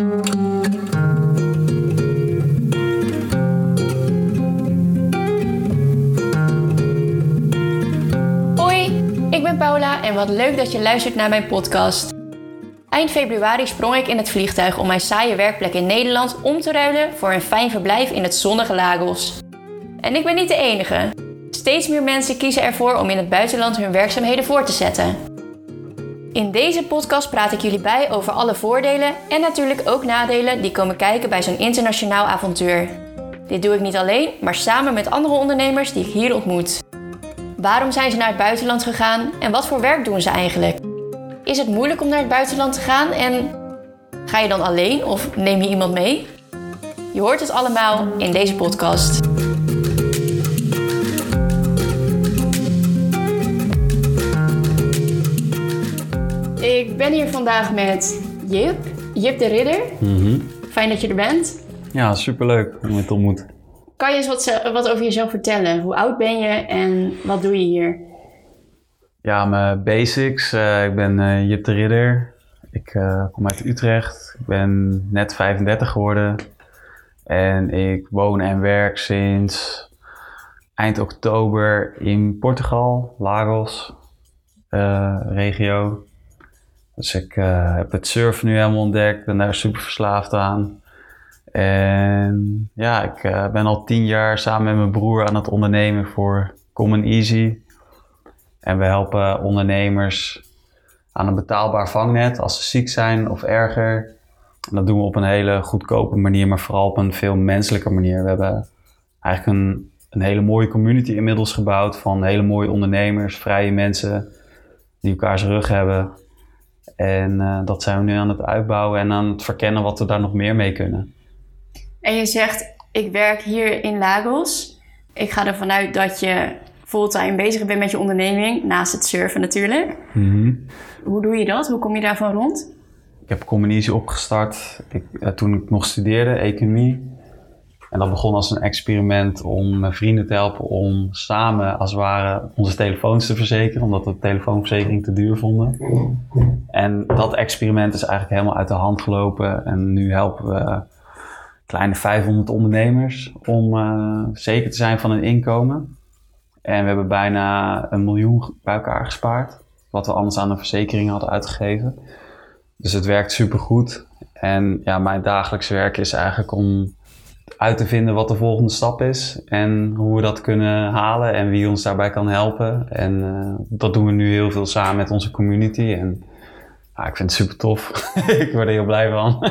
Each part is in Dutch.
Hoi, ik ben Paula en wat leuk dat je luistert naar mijn podcast. Eind februari sprong ik in het vliegtuig om mijn saaie werkplek in Nederland om te ruilen voor een fijn verblijf in het zonnige Lagos. En ik ben niet de enige. Steeds meer mensen kiezen ervoor om in het buitenland hun werkzaamheden voor te zetten. In deze podcast praat ik jullie bij over alle voordelen en natuurlijk ook nadelen die komen kijken bij zo'n internationaal avontuur. Dit doe ik niet alleen, maar samen met andere ondernemers die ik hier ontmoet. Waarom zijn ze naar het buitenland gegaan en wat voor werk doen ze eigenlijk? Is het moeilijk om naar het buitenland te gaan en ga je dan alleen of neem je iemand mee? Je hoort het allemaal in deze podcast. Ik ben hier vandaag met Jip, Jip de Ridder. Fijn dat je er bent. Ja, superleuk om je te ontmoeten. Kan je eens wat, wat over jezelf vertellen? Hoe oud ben je en wat doe je hier? Ja, mijn basics. eh, ik ben eh Jip de Ridder. Ik eh, kom uit Utrecht. Ik ben net 35 geworden. En ik woon en werk sinds eind oktober in Portugal, Lagos, regio. Dus ik eh, heb het surfen nu helemaal ontdekt. Ben daar super verslaafd aan. En ja, ik eh, ben al tien jaar samen met mijn broer aan het ondernemen voor Common Easy. En we helpen ondernemers aan een betaalbaar vangnet als ze ziek zijn of erger. En dat doen we op een hele goedkope manier, maar vooral op een veel menselijke manier. We hebben eigenlijk een, een hele mooie community inmiddels gebouwd van hele mooie ondernemers, vrije mensen die elkaars rug hebben. En eh, dat zijn we nu aan het uitbouwen en aan het verkennen wat we daar nog meer mee kunnen. En je zegt, ik werk hier in Lagos. Ik ga ervan uit dat je fulltime bezig bent met je onderneming, naast het surfen natuurlijk. Hoe doe je dat? Hoe kom je daarvan rond? Ik heb Combinatie opgestart ik, eh, toen ik nog studeerde, economie. En dat begon als een experiment om mijn vrienden te helpen om samen als het ware onze telefoons te verzekeren, omdat we de telefoonverzekering te duur vonden. En dat experiment is eigenlijk helemaal uit de hand gelopen. En nu helpen we kleine 500 ondernemers om eh, zeker te zijn van hun inkomen. En we hebben bijna een miljoen bij elkaar gespaard, wat we anders aan een verzekering hadden uitgegeven. Dus het werkt supergoed. En ja, mijn dagelijkse werk is eigenlijk om uit te vinden wat de volgende stap is. En hoe we dat kunnen halen en wie ons daarbij kan helpen. En eh, dat doen we nu heel veel samen met onze community. En ja, ik vind het super tof. ik word er heel blij van.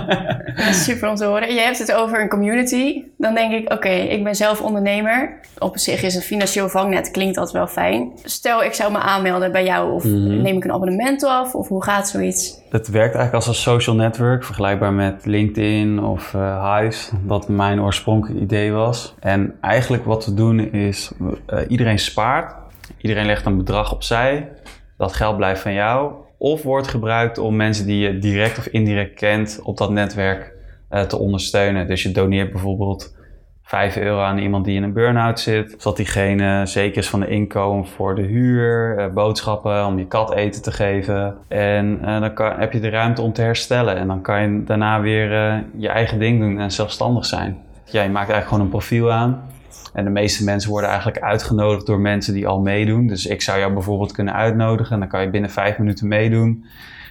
Super om te horen. Je hebt het over een community. Dan denk ik, oké, ik ben zelf ondernemer. Op zich is een financieel vangnet, klinkt dat wel fijn. Stel, ik zou me aanmelden bij jou. Of neem ik een abonnement af? Of hoe gaat zoiets? Het werkt eigenlijk als een social network, vergelijkbaar met LinkedIn of eh Hives, wat mijn oorspronkelijke idee was. En eigenlijk wat we doen is, eh, iedereen spaart, iedereen legt een bedrag opzij, dat geld blijft van jou, of wordt gebruikt om mensen die je direct of indirect kent op dat netwerk eh, te ondersteunen. Dus je doneert bijvoorbeeld 5 euro aan iemand die in een burn-out zit, zodat diegene zeker is van de inkomen voor de huur, eh, boodschappen, om je kat eten te geven. En eh, dan kan, heb je de ruimte om te herstellen en dan kan je daarna weer je eigen ding doen en zelfstandig zijn. Ja, je maakt eigenlijk gewoon een profiel aan. En de meeste mensen worden eigenlijk uitgenodigd door mensen die al meedoen. Dus ik zou jou bijvoorbeeld kunnen uitnodigen en dan kan je binnen vijf minuten meedoen.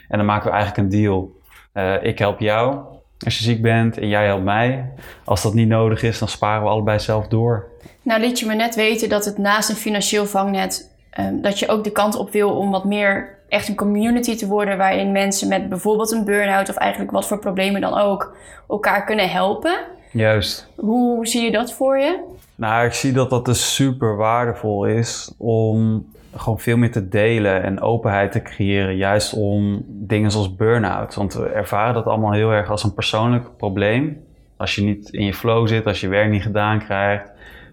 En dan maken we eigenlijk een deal. Eh, ik help jou als je ziek bent en jij helpt mij. Als dat niet nodig is, dan sparen we allebei zelf door. Nou liet je me net weten dat het naast een financieel vangnet... ehm, dat je ook de kant op wil om wat meer echt een community te worden... waarin mensen met bijvoorbeeld een burn-out of eigenlijk wat voor problemen dan ook... elkaar kunnen helpen. Juist. Hoe zie je dat voor je? Nou, ik zie dat dat dus super waardevol is om gewoon veel meer te delen en openheid te creëren. Juist om dingen zoals burn-out. Want we ervaren dat allemaal heel erg als een persoonlijk probleem. Als je niet in je flow zit, als je werk niet gedaan krijgt.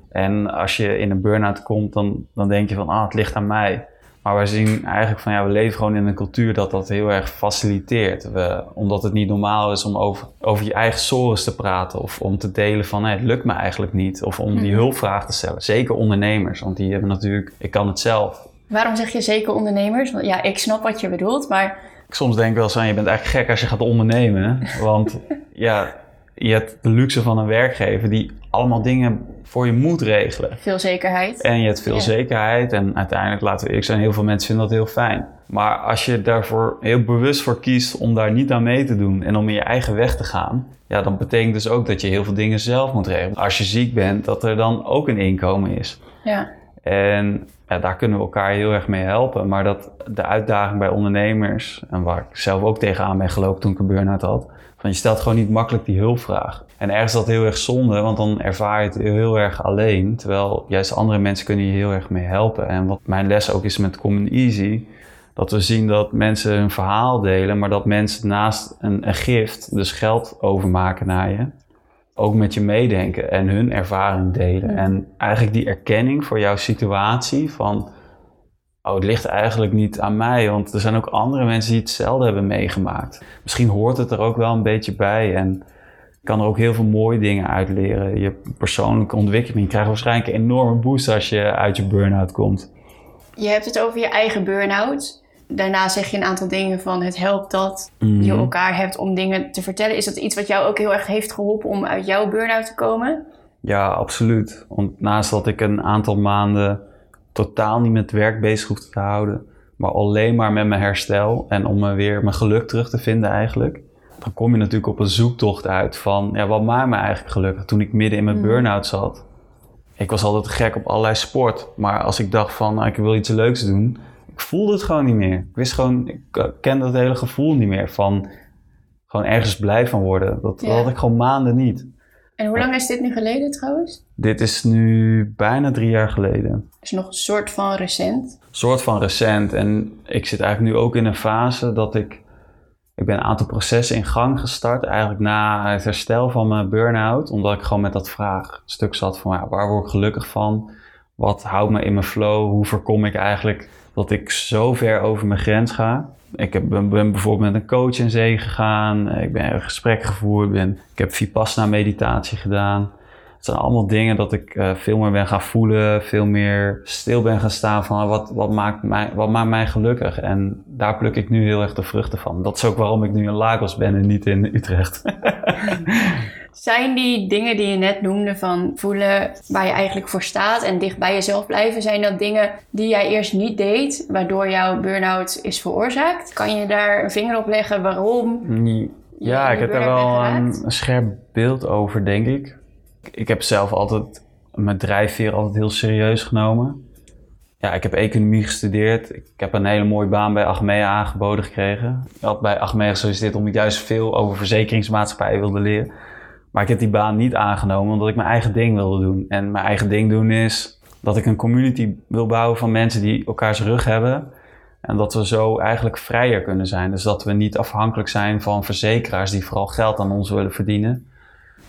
En als je in een burn-out komt, dan, dan denk je van, ah, het ligt aan mij. Maar wij zien eigenlijk van, ja, we leven gewoon in een cultuur dat dat heel erg faciliteert. We, omdat het niet normaal is om over, over je eigen sores te praten. Of om te delen van, hé, het lukt me eigenlijk niet. Of om die hulpvraag te stellen. Zeker ondernemers, want die hebben natuurlijk, ik kan het zelf. Waarom zeg je zeker ondernemers? Want ja, ik snap wat je bedoelt, maar soms denk ik wel eens aan, je bent eigenlijk gek als je gaat ondernemen. Want ja, je hebt de luxe van een werkgever die allemaal dingen voor je moet regelen. Veel zekerheid. En je hebt veel Ja. zekerheid. En uiteindelijk, laten we eerlijk zijn, heel veel mensen vinden dat heel fijn. Maar als je daarvoor heel bewust voor kiest om daar niet aan mee te doen en om in je eigen weg te gaan, ja, dan betekent dus ook dat je heel veel dingen zelf moet regelen. Als je ziek bent, dat er dan ook een inkomen is. Ja. En ja, daar kunnen we elkaar heel erg mee helpen. Maar dat de uitdaging bij ondernemers, en waar ik zelf ook tegenaan ben gelopen toen ik een burn-out had, van je stelt gewoon niet makkelijk die hulpvraag. En ergens is dat heel erg zonde, want dan ervaar je het heel erg alleen. Terwijl juist andere mensen kunnen je heel erg mee helpen. En wat mijn les ook is met Common Easy, dat we zien dat mensen hun verhaal delen, maar dat mensen naast een, een gift, dus geld overmaken naar je, ook met je meedenken en hun ervaring delen. Ja. En eigenlijk die erkenning voor jouw situatie van, oh, het ligt eigenlijk niet aan mij, want er zijn ook andere mensen die hetzelfde hebben meegemaakt. Misschien hoort het er ook wel een beetje bij en kan er ook heel veel mooie dingen uit leren. Je persoonlijke ontwikkeling krijgt waarschijnlijk een enorme boost als je uit je burn-out komt. Je hebt het over je eigen burn-out. Daarna zeg je een aantal dingen van het helpt dat je Mhm. elkaar hebt om dingen te vertellen. Is dat iets wat jou ook heel erg heeft geholpen om uit jouw burn-out te komen? Ja, absoluut. Want naast dat ik een aantal maanden totaal niet met werk bezig hoefde te houden, maar alleen maar met mijn herstel en om me weer mijn geluk terug te vinden eigenlijk, dan kom je natuurlijk op een zoektocht uit van, ja, wat maakt me eigenlijk gelukkig toen ik midden in mijn Mhm. burn-out zat. Ik was altijd gek op allerlei sport, maar als ik dacht van, nou, ik wil iets leuks doen, ik voelde het gewoon niet meer. Ik wist gewoon, ik eh, kende het hele gevoel niet meer van gewoon ergens blij van worden. Dat, Ja. dat had ik gewoon maanden niet. En hoe lang is dit nu geleden trouwens? Dit is nu bijna drie jaar geleden. Dus nog een soort van recent. soort van recent. En ik zit eigenlijk nu ook in een fase dat ik... Ik ben een aantal processen in gang gestart. Eigenlijk na het herstel van mijn burn-out. Omdat ik gewoon met dat vraagstuk zat van... Ja, waar word ik gelukkig van? Wat houdt me in mijn flow? Hoe voorkom ik eigenlijk dat ik zo ver over mijn grens ga? Ik heb, ben, bijvoorbeeld met een coach in zee gegaan. Ik ben gesprekken gevoerd. Ben, ik heb Vipassana meditatie gedaan. Het zijn allemaal dingen dat ik eh, veel meer ben gaan voelen, veel meer stil ben gaan staan van ah, wat, wat, maakt mij, wat maakt mij gelukkig. En daar pluk ik nu heel erg de vruchten van. Dat is ook waarom ik nu in Lagos ben en niet in Utrecht. Zijn die dingen die je net noemde van voelen waar je eigenlijk voor staat en dicht bij jezelf blijven, zijn dat dingen die jij eerst niet deed, waardoor jouw burn-out is veroorzaakt? Kan je daar een vinger op leggen waarom? ja, ik heb daar wel een, geraakt? een scherp beeld over, denk ik. Ik heb zelf altijd mijn drijfveer altijd heel serieus genomen. Ja, ik heb economie gestudeerd. Ik heb een hele mooie baan bij Achmea aangeboden gekregen. Ik had bij Achmea gesolliciteerd omdat ik juist veel over verzekeringsmaatschappijen wilde leren. Maar ik heb die baan niet aangenomen omdat ik mijn eigen ding wilde doen. En mijn eigen ding doen is dat ik een community wil bouwen van mensen die elkaars rug hebben. En dat we zo eigenlijk vrijer kunnen zijn. Dus dat we niet afhankelijk zijn van verzekeraars die vooral geld aan ons willen verdienen.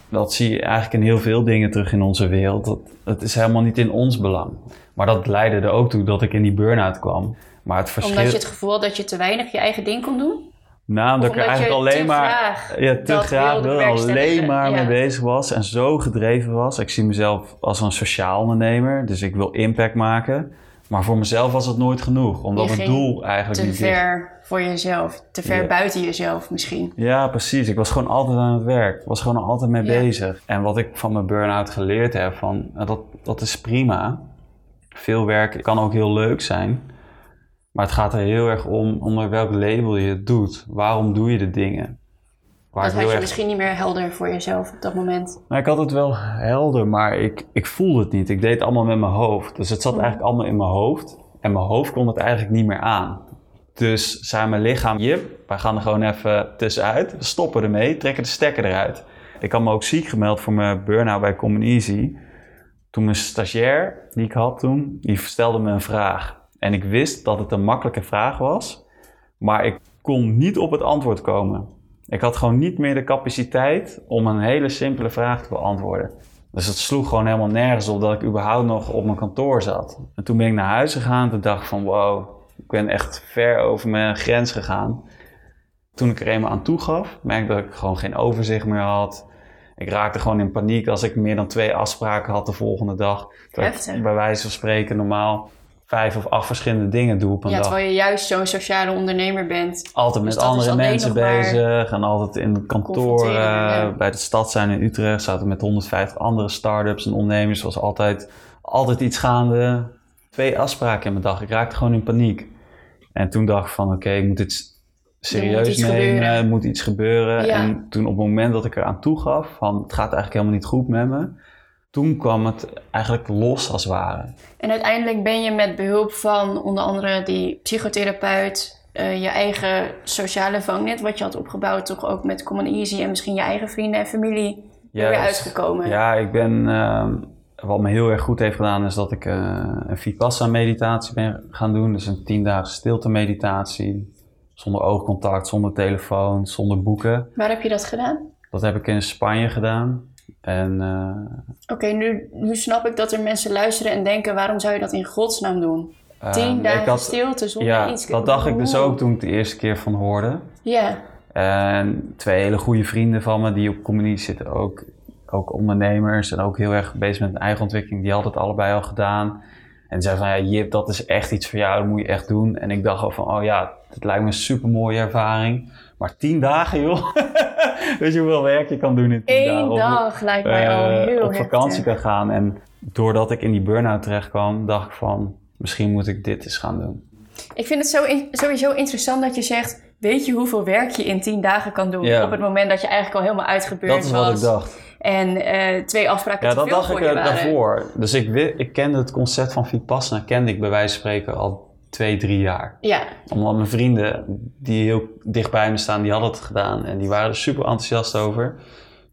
Dat zie je eigenlijk in heel veel dingen terug in onze wereld. Dat, het is helemaal niet in ons belang. Maar dat leidde er ook toe dat ik in die burn-out kwam. Maar het verschil... Omdat je het gevoel had dat je te weinig je eigen ding kon doen? Nou, omdat ik er eigenlijk alleen maar ja, te graag wil, alleen maar Ja. mee bezig was en zo gedreven was. Ik zie mezelf als een sociaal ondernemer, dus ik wil impact maken. Maar voor mezelf was het nooit genoeg, omdat mijn doel eigenlijk Te niet ligt. ver voor jezelf, te ver Ja. buiten jezelf misschien. Ja, precies. Ik was gewoon altijd aan het werk. Ik was gewoon altijd mee bezig. En wat ik van mijn burn-out geleerd heb, van, nou, dat, dat is prima. Veel werk kan ook heel leuk zijn. Maar het gaat er heel erg om onder welk label je het doet. Waarom doe je de dingen? Waar dat had je erg misschien niet meer helder voor jezelf op dat moment. Nou, ik had het wel helder, maar ik, ik voelde het niet. Ik deed het allemaal met mijn hoofd. Dus het zat eigenlijk allemaal in mijn hoofd. En mijn hoofd kon het eigenlijk niet meer aan. Dus zei mijn lichaam, Jip, wij gaan er gewoon even tussenuit. We stoppen ermee, trekken de stekker eruit. Ik had me ook ziek gemeld voor mijn burn-out bij Common Easy. Toen mijn stagiair, die ik had toen, die stelde me een vraag. En ik wist dat het een makkelijke vraag was. Maar ik kon niet op het antwoord komen. Ik had gewoon niet meer de capaciteit om een hele simpele vraag te beantwoorden. Dus het sloeg gewoon helemaal nergens op dat ik überhaupt nog op mijn kantoor zat. En toen ben ik naar huis gegaan en dacht van wow, ik ben echt ver over mijn grens gegaan. Toen ik er eenmaal aan toegaf, merkte dat ik gewoon geen overzicht meer had. Ik raakte gewoon in paniek als ik meer dan twee afspraken had de volgende dag. Bij wijze van spreken normaal vijf of acht verschillende dingen doe op een Ja, dag. terwijl je juist zo'n sociale ondernemer bent. Altijd Dus met is andere mensen bezig en altijd in het kantoor ja. bij de stad zijn in Utrecht. Zaten met 150 andere start-ups en ondernemers. was altijd, altijd iets gaande. Twee afspraken in mijn dag. Ik raakte gewoon in paniek. En toen dacht ik van oké, ik moet dit serieus nemen. Er moet iets gebeuren. Ja. En toen op het moment dat ik eraan toegaf van het gaat eigenlijk helemaal niet goed met me. Toen kwam het eigenlijk los als het ware. En uiteindelijk ben je met behulp van onder andere die psychotherapeut, eh, je eigen sociale vangnet, wat je had opgebouwd, toch ook met Common Easy en misschien je eigen vrienden en familie, er weer uitgekomen. Ja, ik ben. ehm, wat me heel erg goed heeft gedaan, is dat ik eh, een Vipassana-meditatie ben gaan doen. Dus een tiendaagse stilte-meditatie. Zonder oogcontact, zonder telefoon, zonder boeken. Waar heb je dat gedaan? Dat heb ik in Spanje gedaan. En eh, Oké, nu, nu snap ik dat er mensen luisteren en denken: waarom zou je dat in godsnaam doen? ehm, Tien dagen had- stilte zonder Ja, iets. dat dacht ik dus ook toen ik de eerste keer van hoorde. Ja, En twee hele goede vrienden van me die op communie zitten, ook, ook ondernemers en ook heel erg bezig met hun eigen ontwikkeling, die hadden het allebei al gedaan. En zeiden van, ja Jip, dat is echt iets voor jou, dat moet je echt doen. En ik dacht al van, oh ja, dit lijkt me een super mooie ervaring. Maar tien dagen joh, weet je hoeveel werk je kan doen in tien dagen? Of, dag lijkt mij al eh, heel op vakantie heftig. kan gaan. En doordat ik in die burn-out terecht kwam, dacht ik van, misschien moet ik dit eens gaan doen. Ik vind het zo in- sowieso interessant dat je zegt: weet je hoeveel werk je in tien dagen kan doen? Ja. Op het moment dat je eigenlijk al helemaal uitgebeurd Dat is wat was. ik dacht. En eh, twee afspraken Ja, te dat veel dacht voor ik je eh, daarvoor. Dus ik, ik kende het concept van Vipassana, kende ik bij wijze van spreken al twee, drie jaar. Ja, Omdat mijn vrienden, die heel dicht bij me staan, die hadden het gedaan. En die waren er super enthousiast over.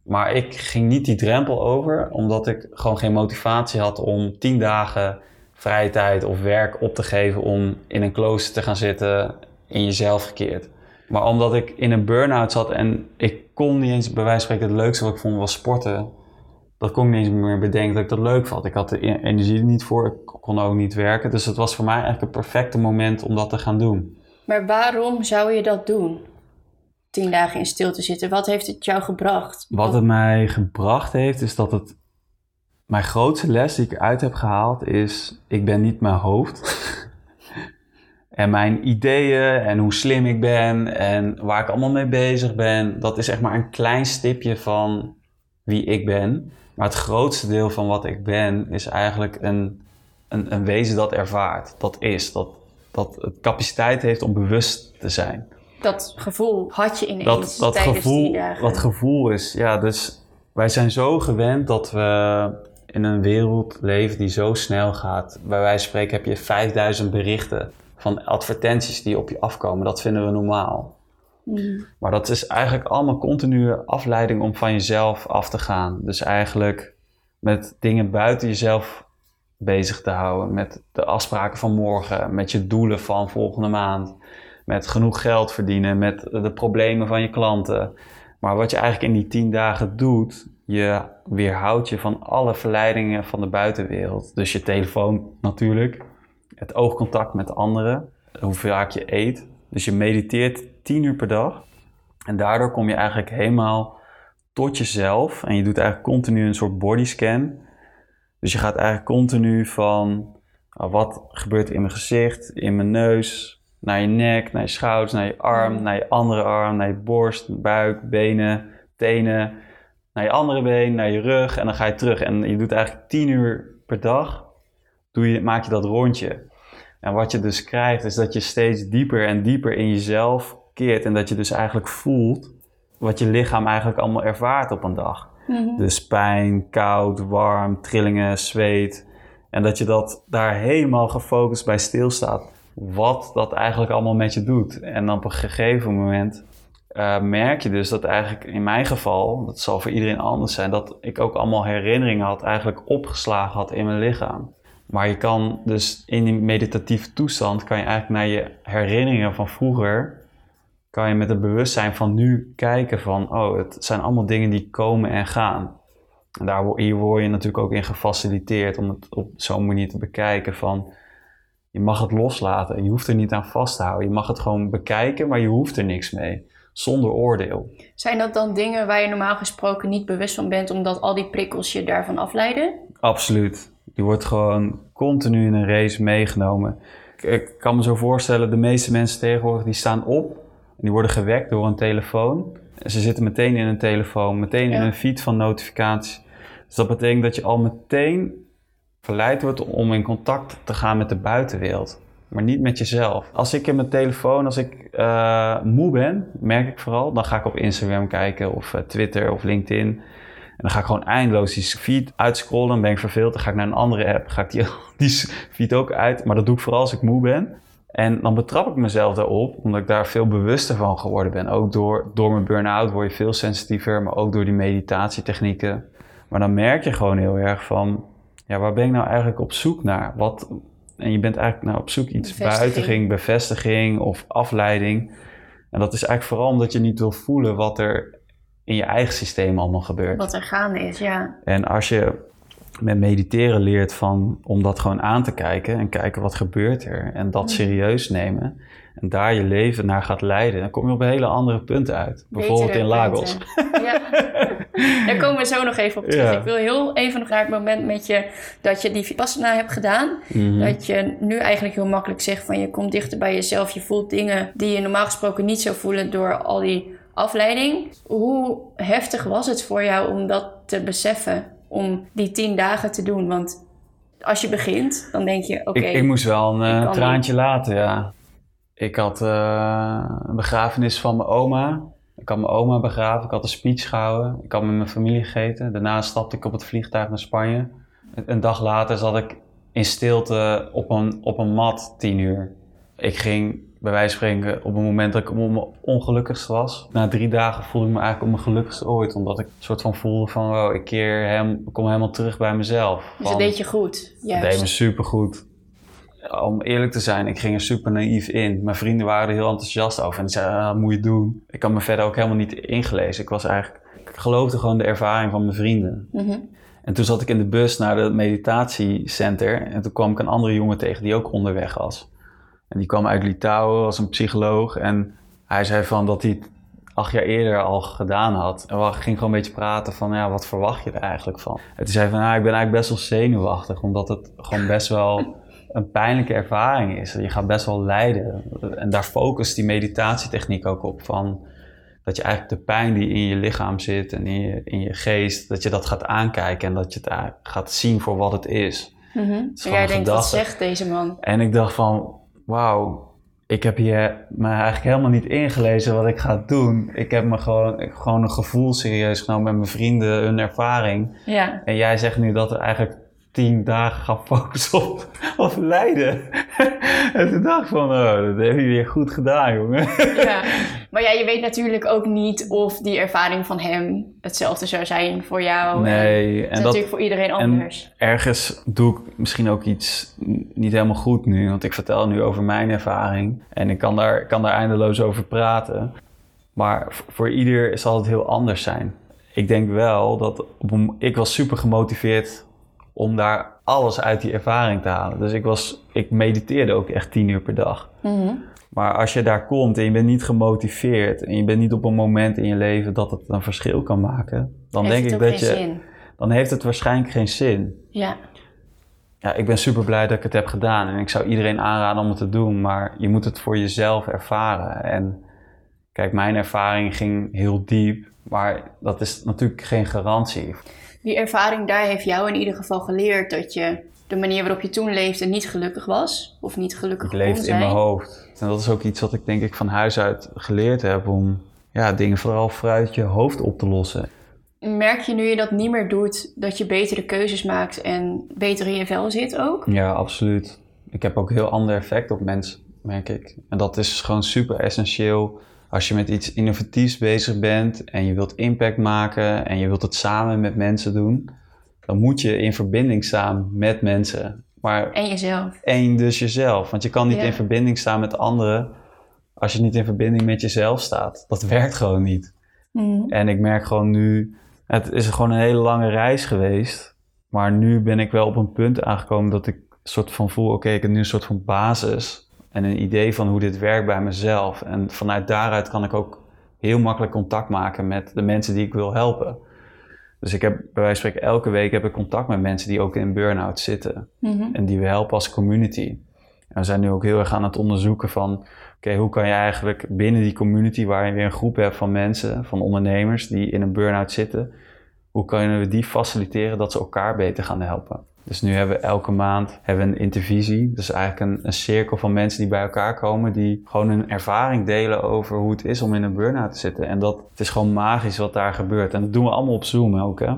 Maar ik ging niet die drempel over, omdat ik gewoon geen motivatie had om tien dagen vrije tijd of werk op te geven om in een klooster te gaan zitten, in jezelf gekeerd. Maar omdat ik in een burn-out zat en ik kon niet eens, bij wijze van spreken, het leukste wat ik vond was sporten. Dat kon ik niet eens meer bedenken dat ik dat leuk vond. Ik had de e- energie er niet voor, ik kon ook niet werken. Dus het was voor mij eigenlijk het perfecte moment om dat te gaan doen. maar waarom zou je dat doen? Tien dagen in stilte zitten. Wat heeft het jou gebracht? Wat het mij gebracht heeft, is dat het. Mijn grootste les die ik eruit heb gehaald is: ik ben niet mijn hoofd. en mijn ideeën en hoe slim ik ben en waar ik allemaal mee bezig ben, dat is echt maar een klein stipje van wie ik ben. Maar het grootste deel van wat ik ben is eigenlijk een, een, een wezen dat ervaart, dat is, dat, dat het capaciteit heeft om bewust te zijn Dat gevoel had je ineens dat, dat, tijdens gevoel, die dagen. dat gevoel is, ja, dus wij zijn zo gewend dat we in een wereld leven die zo snel gaat. Bij wijze van spreken heb je 5000 berichten van advertenties die op je afkomen. Dat vinden we normaal. Mm. Maar dat is eigenlijk allemaal continue afleiding om van jezelf af te gaan. Dus eigenlijk met dingen buiten jezelf bezig te houden. Met de afspraken van morgen, met je doelen van volgende maand. Met genoeg geld verdienen, met de problemen van je klanten. Maar wat je eigenlijk in die tien dagen doet, je weerhoudt je van alle verleidingen van de buitenwereld. Dus je telefoon natuurlijk, het oogcontact met anderen, hoe vaak je eet. Dus je mediteert 10 uur per dag. En daardoor kom je eigenlijk helemaal tot jezelf. En je doet eigenlijk continu een soort bodyscan. Dus je gaat eigenlijk continu van ah, wat gebeurt er in mijn gezicht, in mijn neus, naar je nek, naar je schouders, naar je arm, naar je andere arm, naar je borst, buik, benen, tenen, naar je andere been, naar je rug. En dan ga je terug. En je doet eigenlijk 10 uur per dag, doe je, maak je dat rondje. En wat je dus krijgt, is dat je steeds dieper en dieper in jezelf keert. En dat je dus eigenlijk voelt wat je lichaam eigenlijk allemaal ervaart op een dag. Mhm. Dus pijn, koud, warm, trillingen, zweet. En dat je dat daar helemaal gefocust bij stilstaat. Wat dat eigenlijk allemaal met je doet. En op een gegeven moment eh, merk je dus dat eigenlijk in mijn geval, dat zal voor iedereen anders zijn, dat ik ook allemaal herinneringen had, eigenlijk opgeslagen had in mijn lichaam. Maar je kan dus in die meditatieve toestand, kan je eigenlijk naar je herinneringen van vroeger, kan je met het bewustzijn van nu kijken van, oh, het zijn allemaal dingen die komen en gaan. En daar, hier word je natuurlijk ook in gefaciliteerd om het op zo'n manier te bekijken van, je mag het loslaten. Je hoeft er niet aan vast te houden. Je mag het gewoon bekijken, maar je hoeft er niks mee. Zonder oordeel. Zijn dat dan dingen waar je normaal gesproken niet bewust van bent, omdat al die prikkels je daarvan afleiden? Absoluut. Die wordt gewoon continu in een race meegenomen. Ik, ik kan me zo voorstellen, de meeste mensen tegenwoordig die staan op en die worden gewekt door een telefoon. En ze zitten meteen in een telefoon, meteen in een feed van notificaties. Dus dat betekent dat je al meteen verleid wordt om in contact te gaan met de buitenwereld. Maar niet met jezelf. Als ik in mijn telefoon, als ik eh, moe ben, merk ik vooral, dan ga ik op Instagram kijken of eh, Twitter of LinkedIn. En dan ga ik gewoon eindeloos die feed uitscrollen. Dan ben ik verveeld. Dan ga ik naar een andere app. Ga ik die, die feed ook uit. Maar dat doe ik vooral als ik moe ben. En dan betrap ik mezelf daarop, omdat ik daar veel bewuster van geworden ben. Ook door, door mijn burn-out word je veel sensitiever, maar ook door die meditatietechnieken. Maar dan merk je gewoon heel erg van, ja, waar ben ik nou eigenlijk op zoek naar? Wat, en je bent eigenlijk nou op zoek iets Bevestiging. buitenging, bevestiging of afleiding. En dat is eigenlijk vooral omdat je niet wil voelen wat er in je eigen systeem allemaal gebeurt. Wat er gaande is, ja. En als je met mediteren leert van, om dat gewoon aan te kijken en kijken wat gebeurt er en dat serieus nemen en daar je leven naar gaat leiden, dan kom je op hele andere punten uit. Bijvoorbeeld Betere in Lagos. punten. Ja. Daar komen we zo nog even op terug. Ja. Ik wil heel even nog naar het moment met je dat je die Vipassana hebt gedaan. Mhm. Dat je nu eigenlijk heel makkelijk zegt van je komt dichter bij jezelf. Je voelt dingen die je normaal gesproken niet zou voelen door al die afleiding. Hoe heftig was het voor jou om dat te beseffen? Om die tien dagen te doen? Want als je begint, dan denk je oké. Ik, ik moest wel een eh, traantje laten, ja. Ik had eh, een begrafenis van mijn oma. Ik had mijn oma begraven, ik had een speech gehouden. Ik had met mijn familie gegeten. Daarna stapte ik op het vliegtuig naar Spanje. Een- Een dag later zat ik in stilte op een, op een mat, tien uur. Ik ging bij wijze van spreken op het moment dat ik op mijn ongelukkigst was. Na drie dagen voelde ik me eigenlijk op mijn gelukkigst ooit. Omdat ik een soort van voelde van, wow, ik keer hem, kom helemaal terug bij mezelf. dus dat deed je goed. dat deed me Juist. supergoed. Om eerlijk te zijn, ik ging er super naïef in. Mijn vrienden waren er heel enthousiast over en die zeiden, ah, dat moet je doen. Ik had me verder ook helemaal niet ingelezen. Ik was eigenlijk, ik geloofde gewoon de ervaring van mijn vrienden. Mhm. En toen zat ik in de bus naar het meditatiecenter en toen kwam ik een andere jongen tegen die ook onderweg was. En die kwam uit Litouwen, was een psycholoog en hij zei van dat hij het acht jaar eerder al gedaan had. En we gingen gewoon een beetje praten van, ja, wat verwacht je er eigenlijk van? En toen zei hij van, nou, ik ben eigenlijk best wel zenuwachtig, omdat het gewoon best wel een pijnlijke ervaring is. Je gaat best wel lijden. En daar focust die meditatietechniek ook op van dat je eigenlijk de pijn die in je lichaam zit en in je, in je geest, dat je dat gaat aankijken en dat je het gaat zien voor wat het is. Mhm. is En jij denkt, wat zegt deze man? En ik dacht van, wauw, ik heb hier me eigenlijk helemaal niet ingelezen wat ik ga doen. Ik heb me gewoon, ik, gewoon een gevoel serieus genomen met mijn vrienden, hun ervaring. Ja. En jij zegt nu dat er eigenlijk tien dagen gaan focussen op, op lijden. en toen dacht ik van, oh, dat heb je weer goed gedaan, jongen. ja. Maar ja, je weet natuurlijk ook niet of die ervaring van hem hetzelfde zou zijn voor jou. En nee, is en dat, natuurlijk voor iedereen anders. ergens doe ik misschien ook iets niet helemaal goed nu. Want ik vertel nu over mijn ervaring. En ik kan daar, kan daar eindeloos over praten. Maar voor ieder zal het heel anders zijn. Ik denk wel dat ik was super gemotiveerd om daar alles uit die ervaring te halen. Dus ik, was, ik mediteerde ook echt tien uur per dag. Mhm. Maar als je daar komt en je bent niet gemotiveerd en je bent niet op een moment in je leven dat het een verschil kan maken, dan Heeft denk het ik dat je, zin. dan heeft het waarschijnlijk geen zin Ja. ja, ik ben super blij dat ik het heb gedaan. En ik zou iedereen aanraden om het te doen. Maar je moet het voor jezelf ervaren. En kijk, mijn ervaring ging heel diep. Maar dat is natuurlijk geen garantie. Die ervaring daar heeft jou in ieder geval geleerd dat je de manier waarop je toen leefde niet gelukkig was. Of niet gelukkig Ik leefde in mijn hoofd. En dat is ook iets wat ik denk ik van huis uit geleerd heb. Om ja, dingen vooral vanuit je hoofd op te lossen. Merk je nu je dat niet meer doet, dat je betere keuzes maakt en beter in je vel zit ook? Ja, absoluut. Ik heb ook een heel ander effect op mensen, merk ik. En dat is gewoon super essentieel. Als je met iets innovatiefs bezig bent en je wilt impact maken en je wilt het samen met mensen doen, dan moet je in verbinding staan met mensen. Maar En jezelf. één dus jezelf. Want je kan niet Ja. in verbinding staan met anderen als je niet in verbinding met jezelf staat. Dat werkt gewoon niet. Mhm. En ik merk gewoon nu, het is gewoon een hele lange reis geweest. Maar nu ben ik wel op een punt aangekomen dat ik soort van voel, oké, ik heb nu een soort van basis. En een idee van hoe dit werkt bij mezelf. En vanuit daaruit kan ik ook heel makkelijk contact maken met de mensen die ik wil helpen. Dus ik heb bij wijze van spreken elke week heb ik contact met mensen die ook in burn-out zitten. Mhm. En die we helpen als community. En we zijn nu ook heel erg aan het onderzoeken van... Oké, hoe kan je eigenlijk binnen die community... waar je weer een groep hebt van mensen, van ondernemers... die in een burn-out zitten... hoe kunnen we die faciliteren dat ze elkaar beter gaan helpen? Dus nu hebben we elke maand hebben we een intervisie. Dus eigenlijk een, een cirkel van mensen die bij elkaar komen... die gewoon hun ervaring delen over hoe het is om in een burn-out te zitten. En dat, het is gewoon magisch wat daar gebeurt. En dat doen we allemaal op Zoom ook, hè?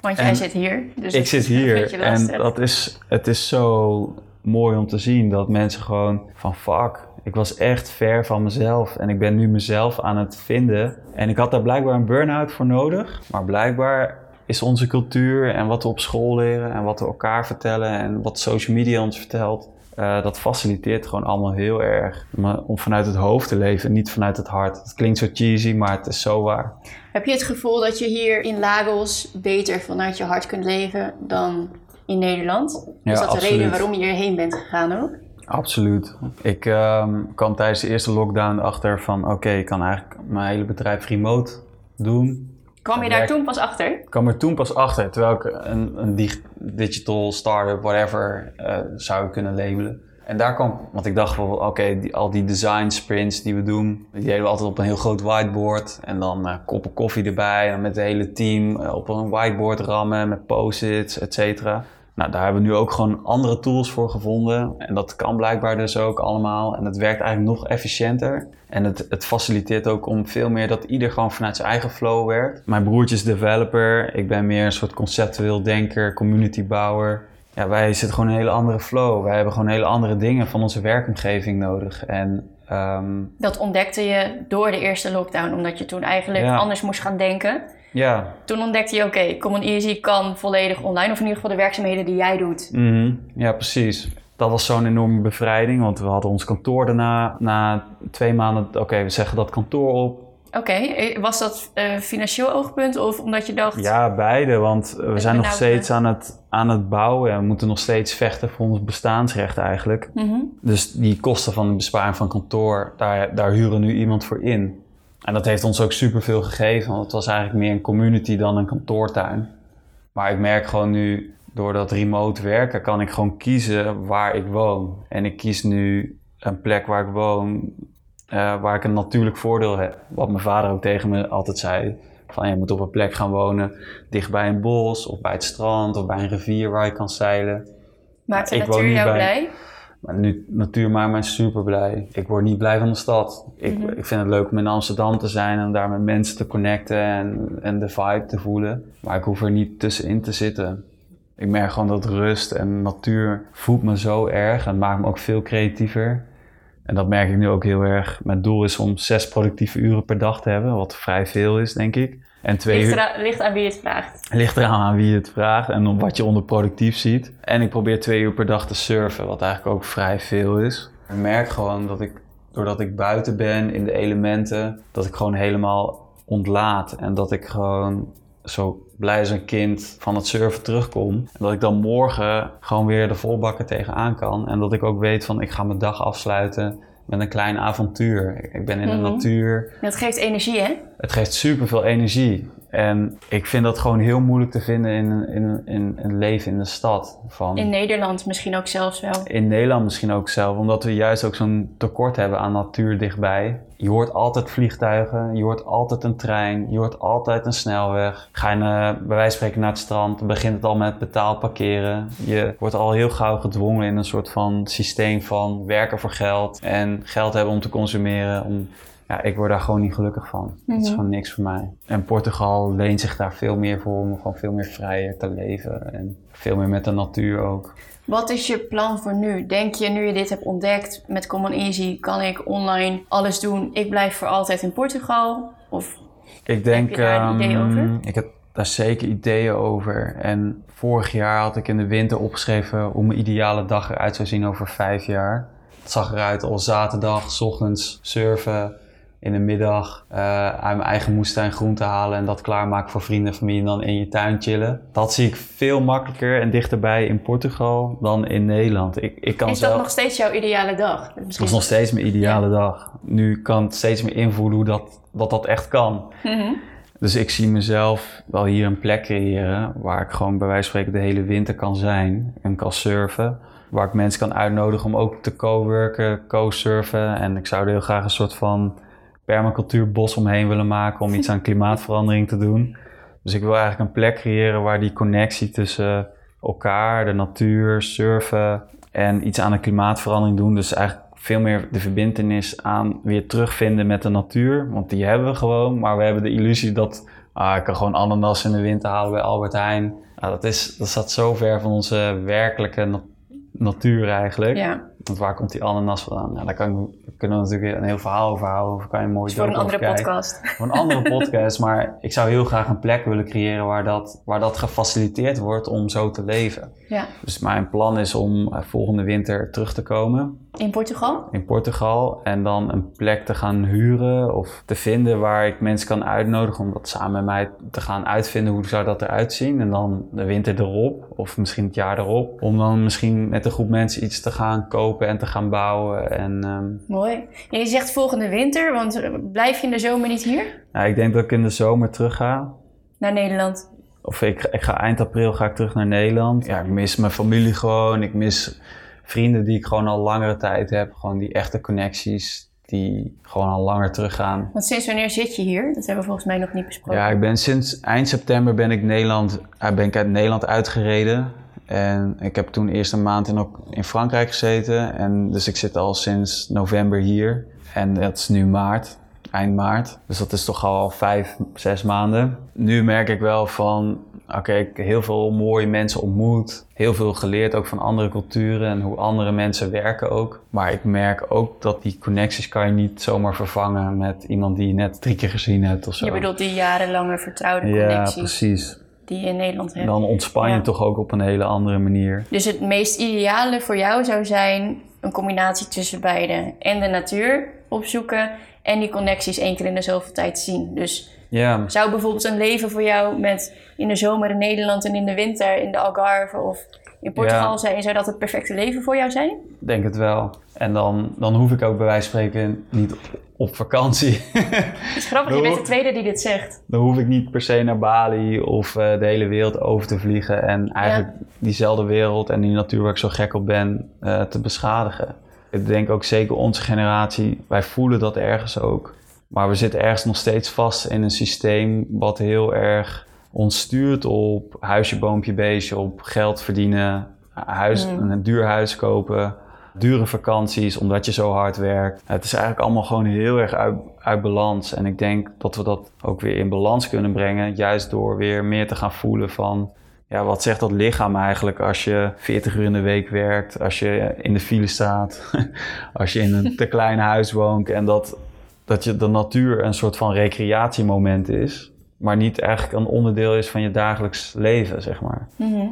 Want jij En zit hier. Dus ik zit hier en dat is, het is zo mooi om te zien dat mensen gewoon van fuck, ik was echt ver van mezelf en ik ben nu mezelf aan het vinden. En ik had daar blijkbaar een burn-out voor nodig, maar blijkbaar is onze cultuur en wat we op school leren en wat we elkaar vertellen en wat social media ons vertelt, eh, dat faciliteert gewoon allemaal heel erg om, om vanuit het hoofd te leven en niet vanuit het hart. Het klinkt zo cheesy, maar het is zo waar. Heb je het gevoel dat je hier in Lagos beter vanuit je hart kunt leven dan in Nederland? Ja, is dat de reden waarom je hierheen bent gegaan ook? Absoluut. Ik ehm, kwam tijdens de eerste lockdown achter van oké, ik kan eigenlijk mijn hele bedrijf remote doen. Kwam je daar toen pas achter? Ik kwam er toen pas achter, terwijl ik een, een dig- digital startup, whatever, eh, zou kunnen labelen. En daar kwam, want ik dacht wel, oké, al die design sprints die we doen, die deden we altijd op een heel groot whiteboard. En dan eh, koppen koffie erbij, en met het hele team eh, op een whiteboard rammen met post-its, et cetera. Nou, daar hebben we nu ook gewoon andere tools voor gevonden. En dat kan blijkbaar dus ook allemaal. En het werkt eigenlijk nog efficiënter. En het, het faciliteert ook om veel meer dat ieder gewoon vanuit zijn eigen flow werkt. Mijn broertje is developer. Ik ben meer een soort conceptueel denker, communitybouwer. Ja, wij zitten gewoon in een hele andere flow. Wij hebben gewoon hele andere dingen van onze werkomgeving nodig. En ehm, Dat ontdekte je door de eerste lockdown, omdat je toen eigenlijk Ja. anders moest gaan denken. ja, Toen ontdekte je, oké, Common Easy kan volledig online, of in ieder geval de werkzaamheden die jij doet. Mhm, Ja, precies. Dat was zo'n enorme bevrijding, want we hadden ons kantoor daarna, na twee maanden, oké, we zeggen dat kantoor op. Oké, eh, was dat eh, financieel oogpunt of omdat je dacht... Ja, beide, want we Ik zijn nog steeds eh, aan het, aan het bouwen en we moeten nog steeds vechten voor ons bestaansrecht eigenlijk. Mhm. Dus die kosten van de besparing van kantoor, daar, daar huren we nu iemand voor in. En dat heeft ons ook superveel gegeven, want het was eigenlijk meer een community dan een kantoortuin. Maar ik merk gewoon nu, door dat remote werken, kan ik gewoon kiezen waar ik woon. En ik kies nu een plek waar ik woon, eh, waar ik een natuurlijk voordeel heb. Wat mijn vader ook tegen me altijd zei. Van je moet op een plek gaan wonen, dicht bij een bos, of bij het strand, of bij een rivier waar je kan zeilen. Maakt de Ik natuur jou bij- blij? Maar nu, natuur maakt mij super blij. Ik word niet blij van de stad. Ik, Mhm. ik vind het leuk om in Amsterdam te zijn en daar met mensen te connecten en, en de vibe te voelen. Maar ik hoef er niet tussenin te zitten. Ik merk gewoon dat rust en natuur voedt me zo erg en maakt me ook veel creatiever. En dat merk ik nu ook heel erg. Mijn doel is om zes productieve uren per dag te hebben, wat vrij veel is, denk ik. En twee Ligt, uur... ligt aan wie het vraagt. Ligt eraan aan wie je het vraagt en op wat je onder productief ziet. En ik probeer twee uur per dag te surfen, wat eigenlijk ook vrij veel is. Ik merk gewoon dat ik, doordat ik buiten ben in de elementen, dat ik gewoon helemaal ontlaat. En dat ik gewoon zo blij als een kind van het surfen terugkom. En dat ik dan morgen gewoon weer de volbakken tegenaan kan. En dat ik ook weet van ik ga mijn dag afsluiten met een klein avontuur. Ik ben in de Mhm. natuur. Dat geeft energie, hè? Het geeft superveel energie. En ik vind dat gewoon heel moeilijk te vinden in, in, in een leven in de stad. Van, In Nederland misschien ook zelfs wel. in Nederland misschien ook zelf, omdat we juist ook zo'n tekort hebben aan natuur dichtbij. Je hoort altijd vliegtuigen, je hoort altijd een trein, je hoort altijd een snelweg. Ga je bij wijze van spreken naar het strand, dan begint het al met betaald parkeren. Je wordt al heel gauw gedwongen in een soort van systeem van werken voor geld en geld hebben om te consumeren. Om, ja, ik word daar gewoon niet gelukkig van. Het is Mhm. gewoon niks voor mij. En Portugal leent zich daar veel meer voor om gewoon veel meer vrijer te leven en veel meer met de natuur ook. Wat is je plan voor nu? Denk je, nu je dit hebt ontdekt met Common Easy, kan ik online alles doen? Ik blijf voor altijd in Portugal? Of Ik denk, je daar idee ehm, over? ik heb daar zeker ideeën over. En vorig jaar had ik in de winter opgeschreven hoe mijn ideale dag eruit zou zien over vijf jaar. Het zag eruit als zaterdag, 's ochtends surfen, in de middag eh, uit mijn eigen moestuin groenten halen en dat klaarmaken voor vrienden en familie en dan in je tuin chillen. Dat zie ik veel makkelijker en dichterbij in Portugal dan in Nederland. Ik, ik kan is zelf... dat nog steeds jouw ideale dag? Dat is nog steeds mijn ideale dag. Nu kan ik steeds meer invoelen hoe dat, wat dat echt kan. Mhm. Dus ik zie mezelf wel hier een plek creëren waar ik gewoon bij wijze van spreken de hele winter kan zijn en kan surfen. Waar ik mensen kan uitnodigen om ook te co-worken, co-surfen. En ik zou er heel graag een soort van permacultuurbos omheen willen maken om iets aan klimaatverandering te doen. Dus ik wil eigenlijk een plek creëren waar die connectie tussen elkaar, de natuur, surfen en iets aan de klimaatverandering doen. Dus eigenlijk veel meer de verbindenis aan weer terugvinden met de natuur. Want die hebben we gewoon, maar we hebben de illusie dat ah, ik kan gewoon ananas in de winter halen bij Albert Heijn. Nou, dat, is, dat staat zo ver van onze werkelijke natuur eigenlijk. Ja. Want waar komt die ananas vandaan? Nou, daar, kan, kunnen we natuurlijk een heel verhaal over houden. Of kan je een mooi Dus voor een andere kijken. podcast. Voor een andere podcast. Maar ik zou heel graag een plek willen creëren waar dat, waar dat gefaciliteerd wordt om zo te leven. Ja. Dus mijn plan is om eh, volgende winter terug te komen In Portugal? in Portugal. En dan een plek te gaan huren of te vinden waar ik mensen kan uitnodigen om dat samen met mij te gaan uitvinden. Hoe zou dat eruit zien? En dan de winter erop of misschien het jaar erop. Om dan misschien met een groep mensen iets te gaan kopen en te gaan bouwen. En ehm, Mooi. En je zegt volgende winter, want blijf je in de zomer niet hier? nou, ik denk dat ik in de zomer terug ga. Naar Nederland? Of ik, ik ga eind april ga ik terug naar Nederland. Ja, ik mis mijn familie gewoon. Ik mis vrienden die ik gewoon al langere tijd heb. Gewoon die echte connecties die gewoon al langer teruggaan. Want sinds wanneer zit je hier? Dat hebben we volgens mij nog niet besproken. Ja, ik ben sinds eind september ben ik, Nederland, eh, ben ik uit Nederland uitgereden. En ik heb toen eerst een maand in, ook in Frankrijk gezeten. En dus ik zit al sinds november hier. En dat is nu maart, eind maart. Dus dat is toch al vijf, zes maanden. Nu merk ik wel van, oké, ik heb heel veel mooie mensen ontmoet. Heel veel geleerd ook van andere culturen en hoe andere mensen werken ook. Maar ik merk ook dat die connecties kan je niet zomaar vervangen met iemand die je net drie keer gezien hebt of zo. Je bedoelt die jarenlange vertrouwde Ja, connecties precies. die je in Nederland hebt. Dan ontspan je Ja. toch ook op een hele andere manier. Dus het meest ideale voor jou zou zijn een combinatie tussen beide. En de natuur opzoeken en die connecties één keer in de zoveel tijd zien. Dus Ja, zou bijvoorbeeld een leven voor jou met in de zomer in Nederland en in de winter in de Algarve of in Portugal Ja. zijn, zou dat het perfecte leven voor jou zijn? denk het wel. En dan, dan hoef ik ook bij wijze van spreken niet op, op vakantie. Het is grappig, je bent de tweede die dit zegt. dan hoef ik niet per se naar Bali of eh, de hele wereld over te vliegen. En eigenlijk diezelfde wereld en die natuur waar ik zo gek op ben eh, te beschadigen. Ik denk ook zeker onze generatie, wij voelen dat ergens ook. Maar we zitten ergens nog steeds vast in een systeem wat heel erg ons stuurt op huisje, boompje, beestje, op geld verdienen, huis, Mm. een duur huis kopen, dure vakanties omdat je zo hard werkt. Het is eigenlijk allemaal gewoon heel erg uit, uit balans. En ik denk dat we dat ook weer in balans kunnen brengen, juist door weer meer te gaan voelen van ja, wat zegt dat lichaam eigenlijk als je 40 uur in de week werkt, als je in de file staat, als je in een te klein huis woont en dat, dat je de natuur een soort van recreatiemoment is, maar niet eigenlijk een onderdeel is van je dagelijks leven, zeg maar. Mhm.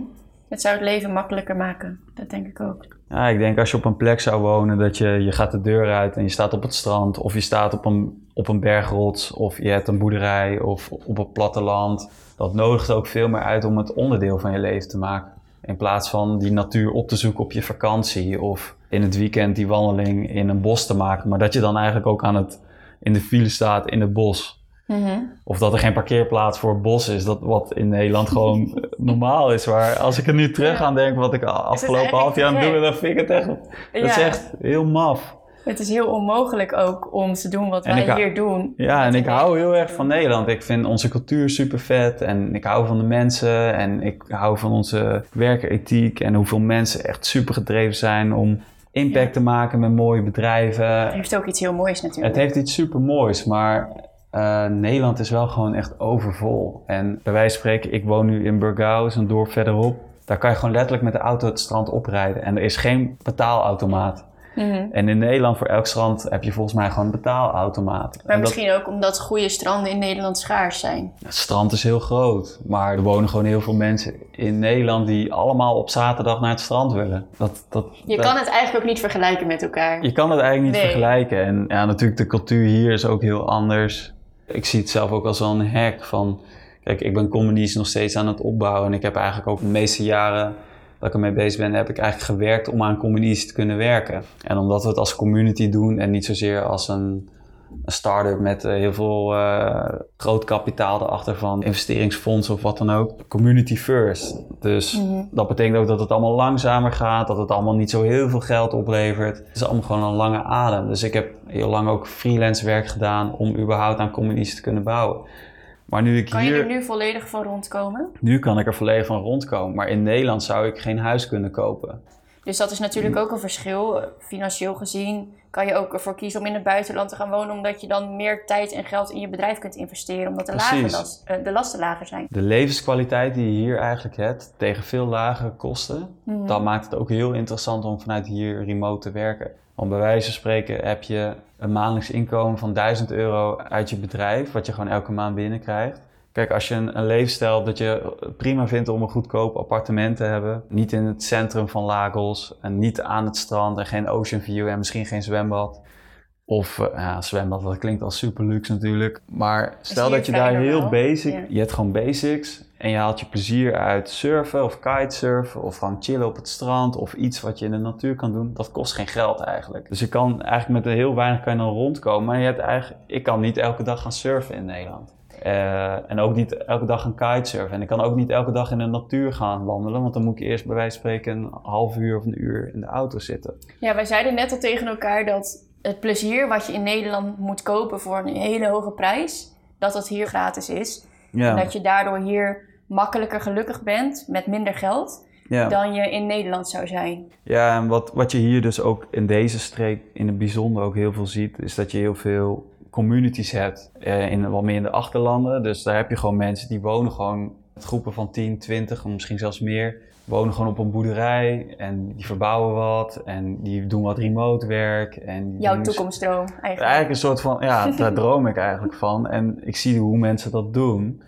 Het zou het leven makkelijker maken. Dat denk ik ook. Ja, ik denk als je op een plek zou wonen dat je, je gaat de deur uit en je staat op het strand of je staat op een, op een bergrots of je hebt een boerderij of op het platteland. Dat nodigt ook veel meer uit om het onderdeel van je leven te maken. In plaats van die natuur op te zoeken op je vakantie of in het weekend die wandeling in een bos te maken. Maar dat je dan eigenlijk ook aan het, in de file staat in het bos. Mhm. Of dat er geen parkeerplaats voor het bos is, dat wat in Nederland gewoon normaal is. Maar als ik er nu terug Ja. aan denk wat ik afgelopen half jaar aan het doen dan vind ik het echt, dat is echt heel maf. Het is heel onmogelijk ook om te doen wat En wij ik hier doen. Ja, en ik hou heel erg van Nederland. Ik vind onze cultuur super vet en ik hou van de mensen en ik hou van onze werkethiek en hoeveel mensen echt super gedreven zijn om impact Ja. te maken met mooie bedrijven. Het heeft ook iets heel moois natuurlijk. Het heeft iets super moois, maar eh, Nederland is wel gewoon echt overvol. En bij wijze van spreken, ik woon nu in Burgau, is een dorp verderop. Daar kan je gewoon letterlijk met de auto het strand oprijden. En er is geen betaalautomaat. Mhm. En in Nederland voor elk strand heb je volgens mij gewoon een betaalautomaat. Maar En dat- misschien ook omdat goede stranden in Nederland schaars zijn. het strand is heel groot, maar er wonen gewoon heel veel mensen in Nederland die allemaal op zaterdag naar het strand willen. Dat, dat, Je dat- kan het eigenlijk ook niet vergelijken met elkaar. Je kan het eigenlijk niet Nee. vergelijken. En ja, natuurlijk, de cultuur hier is ook heel anders. Ik zie het zelf ook als wel een hack van... Kijk, ik ben communies nog steeds aan het opbouwen. En ik heb eigenlijk ook de meeste jaren dat ik ermee bezig ben... heb ik eigenlijk gewerkt om aan communies te kunnen werken. En omdat we het als community doen en niet zozeer als een, een start-up met eh, heel veel uh, groot kapitaal erachter van investeringsfondsen of wat dan ook. Community first. Dus mhm. dat betekent ook dat het allemaal langzamer gaat, dat het allemaal niet zo heel veel geld oplevert. Het is allemaal gewoon een lange adem. Dus ik heb heel lang ook freelance werk gedaan om überhaupt aan communities te kunnen bouwen. Maar nu ik kan je er nu volledig van rondkomen? Nu kan ik er volledig van rondkomen. Maar in Nederland zou ik geen huis kunnen kopen. Dus dat is natuurlijk ook een verschil. Financieel gezien kan je ook ervoor kiezen om in het buitenland te gaan wonen, omdat je dan meer tijd en geld in je bedrijf kunt investeren, omdat de, last, uh, de lasten lager zijn. De levenskwaliteit die je hier eigenlijk hebt, tegen veel lagere kosten, mm dat maakt het ook heel interessant om vanuit hier remote te werken. Want bij wijze van spreken heb je een maandelijks inkomen van 1000 euro uit je bedrijf, wat je gewoon elke maand binnenkrijgt. Kijk, als je een, een leefstijl dat je prima vindt om een goedkoop appartement te hebben, niet in het centrum van Lagos en niet aan het strand en geen ocean view en misschien geen zwembad. Of uh, ja, zwembad, dat klinkt al super luxe natuurlijk. Maar stel dat je daar heel basic, je hebt gewoon basics en je haalt je plezier uit surfen of kitesurfen of gewoon chillen op het strand of iets wat je in de natuur kan doen. Dat kost geen geld eigenlijk. Dus je kan eigenlijk met heel weinig kan je dan rondkomen. Maar je hebt eigenlijk, ik kan niet elke dag gaan surfen in Nederland. Uh, en ook niet elke dag gaan kitesurfen. En ik kan ook niet elke dag in de natuur gaan wandelen, want dan moet ik eerst bij wijze van spreken een half uur of een uur in de auto zitten. Ja, wij zeiden net al tegen elkaar dat het plezier wat je in Nederland moet kopen voor een hele hoge prijs, dat dat hier gratis is. Ja. En dat je daardoor hier makkelijker gelukkig bent met minder geld. dan je in Nederland zou zijn. Ja, en wat, wat je hier dus ook in deze streek in het bijzonder ook heel veel ziet, is dat je heel veel communities hebt, uh, in, wat meer in de achterlanden. Dus daar heb je gewoon mensen die wonen gewoon met groepen van 10, 20, misschien zelfs meer. Wonen gewoon op een boerderij en die verbouwen wat en die doen wat remote werk. En Jouw toekomstdroom eigenlijk. Eigenlijk een soort van, ja, daar droom ik eigenlijk van. En ik zie hoe mensen dat doen.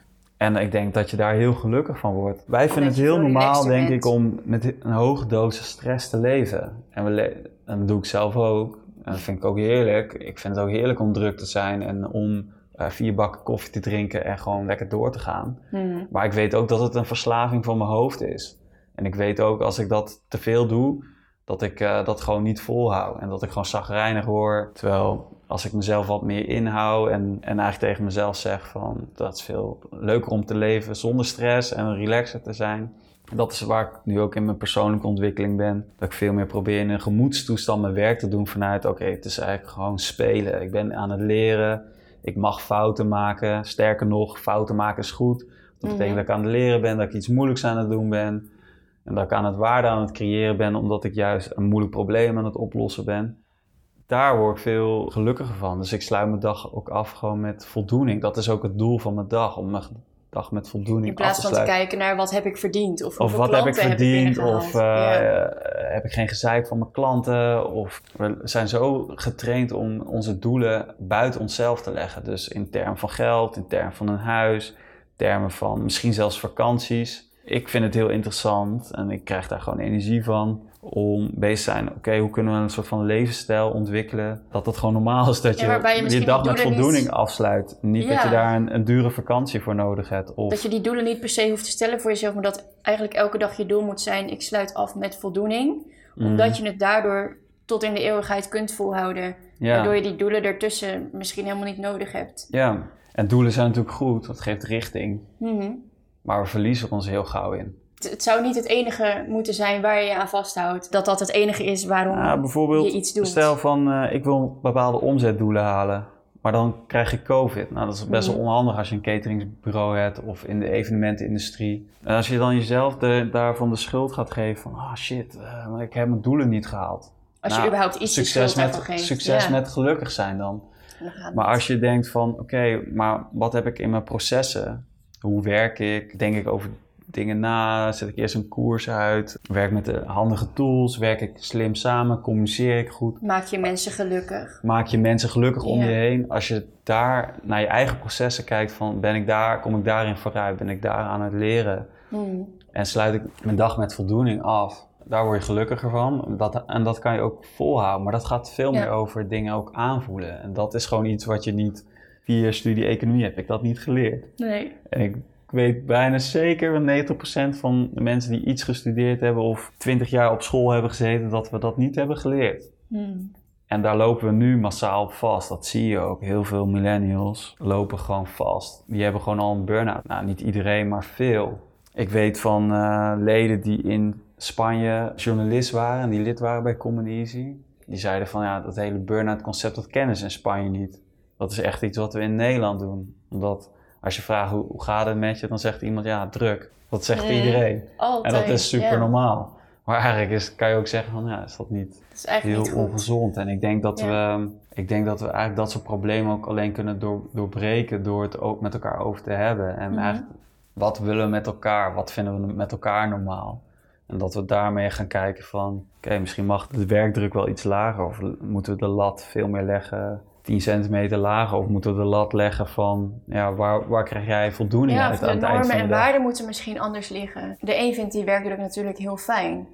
En ik denk dat je daar heel gelukkig van wordt. Wij vinden het heel normaal, denk ik, om met een hoge dosis stress te leven. En, we en dat doe ik zelf ook. En dat vind ik ook heerlijk. Ik vind het ook heerlijk om druk te zijn en om uh, vier bakken koffie te drinken en gewoon lekker door te gaan. Mhm. Maar ik weet ook dat het een verslaving van mijn hoofd is. En ik weet ook als ik dat te veel doe, dat ik uh, dat gewoon niet volhoud. En dat ik gewoon zagrijnig word. Terwijl als ik mezelf wat meer inhoud en, en eigenlijk tegen mezelf zeg van dat is veel leuker om te leven zonder stress en relaxer te zijn dat is waar ik nu ook in mijn persoonlijke ontwikkeling ben. Dat ik veel meer probeer in een gemoedstoestand mijn werk te doen vanuit, oké, het is eigenlijk gewoon spelen. Ik ben aan het leren, ik mag fouten maken. Sterker nog, fouten maken is goed. Dat betekent mhm. dat ik aan het leren ben, dat ik iets moeilijks aan het doen ben. En dat ik aan het waarde aan het creëren ben, omdat ik juist een moeilijk probleem aan het oplossen ben. Daar word ik veel gelukkiger van. Dus ik sluit mijn dag ook af gewoon met voldoening. Dat is ook het doel van mijn dag, om mijn dag met voldoening In plaats van te kijken naar wat heb ik verdiend of, of wat heb ik verdiend of uh, heb ik geen gezeik van mijn klanten of we zijn zo getraind om onze doelen buiten onszelf te leggen. Dus in termen van geld, in termen van een huis, in termen van misschien zelfs vakanties. Ik vind het heel interessant en ik krijg daar gewoon energie van om bezig te zijn. Oké, hoe kunnen we een soort van levensstijl ontwikkelen? Dat het gewoon normaal is dat je je, dag met voldoening afsluit. Niet dat je daar een, een, dure vakantie voor nodig hebt. Of... Dat je die doelen niet per se hoeft te stellen voor jezelf, maar dat eigenlijk elke dag je doel moet zijn: ik sluit af met voldoening. Mhm. Omdat je het daardoor tot in de eeuwigheid kunt volhouden. Waardoor je die doelen ertussen misschien helemaal niet nodig hebt. Ja, en doelen zijn natuurlijk goed, dat geeft richting. Mhm. Maar we verliezen ons heel gauw in het zou niet het enige moeten zijn waar je je aan vasthoudt. Dat dat het enige is waarom ja, bijvoorbeeld, je iets doet. Stel van, uh, ik wil bepaalde omzetdoelen halen. Maar dan krijg je COVID. Nou, dat is best wel mm. onhandig als je een cateringsbureau hebt of in de evenementenindustrie. En als je dan jezelf de, daarvan de schuld gaat geven van, ah oh shit, uh, ik heb mijn doelen niet gehaald. Als je nou, überhaupt iets succes met, Succes met gelukkig zijn dan. Maar als je denkt van, oké, maar wat heb ik in mijn processen? Hoe werk ik? Denk ik over dingen na, zet ik eerst een koers uit, werk met de handige tools, werk ik slim samen, communiceer ik goed. Maak je mensen gelukkig. Maak je mensen gelukkig om je heen. Als je daar naar je eigen processen kijkt van ben ik daar, kom ik daarin vooruit, ben ik daar aan het leren hmm. en sluit ik mijn dag met voldoening af. Daar word je gelukkiger van dat, en dat kan je ook volhouden. Maar dat gaat veel meer over dingen ook aanvoelen. En dat is gewoon iets wat je niet via studie economie heb ik dat niet geleerd. Nee. En ik weet bijna zeker 90% van de mensen die iets gestudeerd hebben of 20 jaar op school hebben gezeten, dat we dat niet hebben geleerd. Hmm. En daar lopen we nu massaal op vast. Dat zie je ook. Heel veel millennials lopen gewoon vast. Die hebben gewoon al een burn-out. Nou, niet iedereen, maar veel. Ik weet van uh, leden die in Spanje journalist waren en die lid waren bij Common Easy. Die zeiden van ja, dat hele burn-out concept, dat kennen ze in Spanje niet. Dat is echt iets wat we in Nederland doen. Omdat als je vraagt hoe, hoe gaat het met je, dan zegt iemand ja, druk. Dat zegt iedereen. Altijd, en dat is super normaal. Maar eigenlijk is, kan je ook zeggen van ja, is dat niet is heel niet ongezond. En ik denk dat we ik denk dat we eigenlijk dat soort problemen ook alleen kunnen door, doorbreken door het ook met elkaar over te hebben. En mm eigenlijk, wat willen we met elkaar? Wat vinden we met elkaar normaal? En dat we daarmee gaan kijken van, oké, misschien mag de werkdruk wel iets lager. Of moeten we de lat veel meer leggen 10 centimeter lager? Of moeten we de lat leggen van, ja, waar, waar krijg jij voldoening ja, uit aan het eind van de normen en waarden moeten misschien anders liggen. De een vindt die werkdruk natuurlijk heel fijn.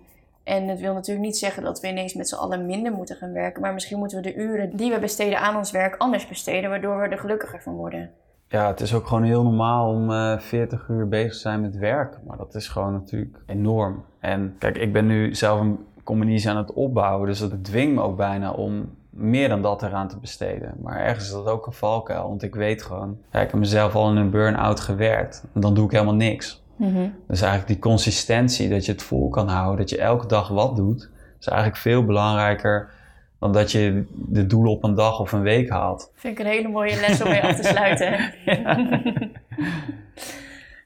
En het wil natuurlijk niet zeggen dat we ineens met z'n allen minder moeten gaan werken. Maar misschien moeten we de uren die we besteden aan ons werk anders besteden, waardoor we er gelukkiger van worden. Ja, het is ook gewoon heel normaal om uh, eh, 40 uur bezig te zijn met werk. Maar dat is gewoon natuurlijk enorm. En kijk, ik ben nu zelf een communie aan het opbouwen. Dus dat dwingt me ook bijna om meer dan dat eraan te besteden. Maar ergens is dat ook een valkuil. Want ik weet gewoon, ja, ik heb mezelf al in een burn-out gewerkt. En dan doe ik helemaal niks. Mm Dus eigenlijk die consistentie, dat je het vol kan houden, dat je elke dag wat doet, is eigenlijk veel belangrijker dan dat je de doelen op een dag of een week haalt. Vind ik een hele mooie les om mee af te sluiten. ja.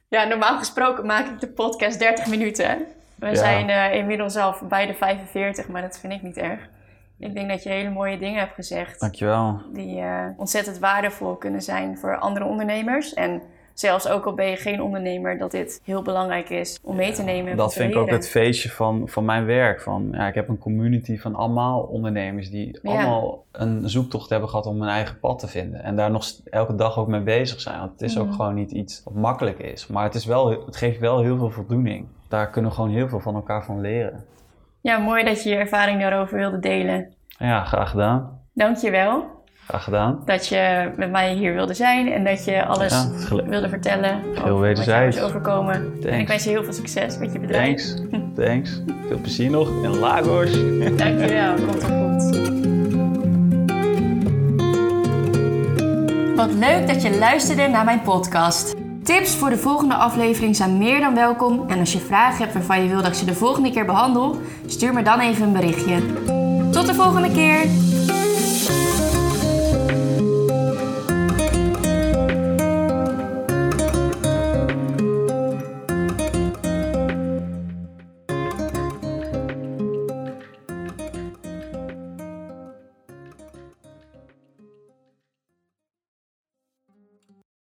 ja. normaal gesproken maak ik de podcast 30 minuten. We zijn uh, inmiddels al bij de 45, maar dat vind ik niet erg. Ik denk dat je hele mooie dingen hebt gezegd. Dankjewel. Die uh, ontzettend waardevol kunnen zijn voor andere ondernemers. En zelfs ook al ben je geen ondernemer, dat dit heel belangrijk is om mee te nemen. En dat vind ik ook het feestje van, van mijn werk. Van, ja, ik heb een community van allemaal ondernemers die allemaal een zoektocht hebben gehad om hun eigen pad te vinden. En daar nog elke dag ook mee bezig zijn. Want het is ook mhm. gewoon niet iets wat makkelijk is. Maar het, is wel, het geeft wel heel veel voldoening. Daar kunnen we gewoon heel veel van elkaar van leren. Ja, mooi dat je je ervaring daarover wilde delen. Ja, graag gedaan. Dankjewel. Graag gedaan. Dat je met mij hier wilde zijn en dat je alles wilde vertellen. Heel wederzijds. overkomen. En ik wens je heel veel succes met je bedrijf. Thanks. Thanks. Veel plezier nog in Lagos. Dankjewel. Komt er goed. Wat leuk dat je luisterde naar mijn podcast. Tips voor de volgende aflevering zijn meer dan welkom. En als je vragen hebt waarvan je wil dat ik ze de volgende keer behandel, stuur me dan even een berichtje. Tot de volgende keer!